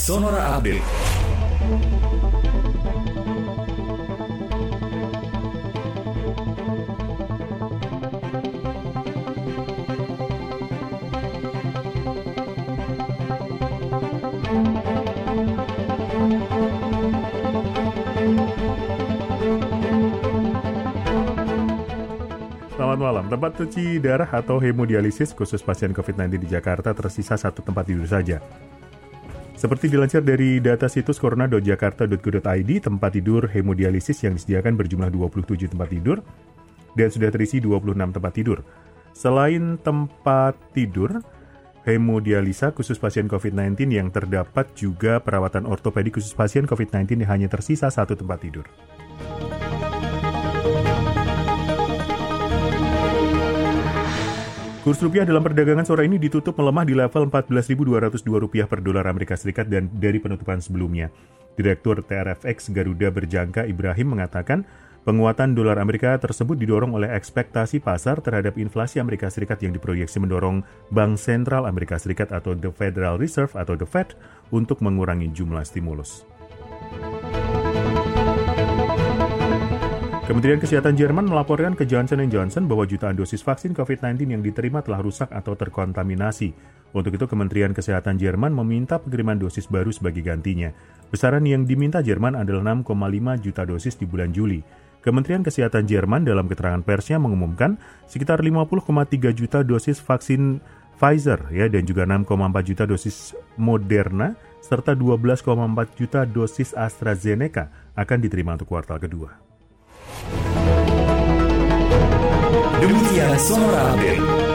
Sonora Update. Selamat malam. Tempat cuci darah atau hemodialisis khusus pasien COVID-19 di Jakarta tersisa satu tempat tidur saja. Seperti dilansir dari data situs corona.jakarta.go.id, tempat tidur hemodialisis yang disediakan berjumlah 27 tempat tidur dan sudah terisi 26 tempat tidur. Selain tempat tidur, hemodialisa khusus pasien COVID-19 yang terdapat juga perawatan ortopedi khusus pasien COVID-19 yang hanya tersisa satu tempat tidur. Kurs rupiah dalam perdagangan sore ini ditutup melemah di level 14.202 rupiah per dolar Amerika Serikat dan dari penutupan sebelumnya. Direktur TRFX Garuda Berjangka Ibrahim mengatakan penguatan dolar Amerika tersebut didorong oleh ekspektasi pasar terhadap inflasi Amerika Serikat yang diproyeksi mendorong Bank Sentral Amerika Serikat atau The Federal Reserve atau The Fed untuk mengurangi jumlah stimulus. Kementerian Kesehatan Jerman melaporkan ke Johnson Johnson bahwa jutaan dosis vaksin COVID-19 yang diterima telah rusak atau terkontaminasi. Untuk itu, Kementerian Kesehatan Jerman meminta pengiriman dosis baru sebagai gantinya. Besaran yang diminta Jerman adalah 6,5 juta dosis di bulan Juli. Kementerian Kesehatan Jerman dalam keterangan persnya mengumumkan sekitar 50,3 juta dosis vaksin Pfizer ya dan juga 6,4 juta dosis Moderna serta 12,4 juta dosis AstraZeneca akan diterima untuk kuartal kedua. Demikian Sonora Update.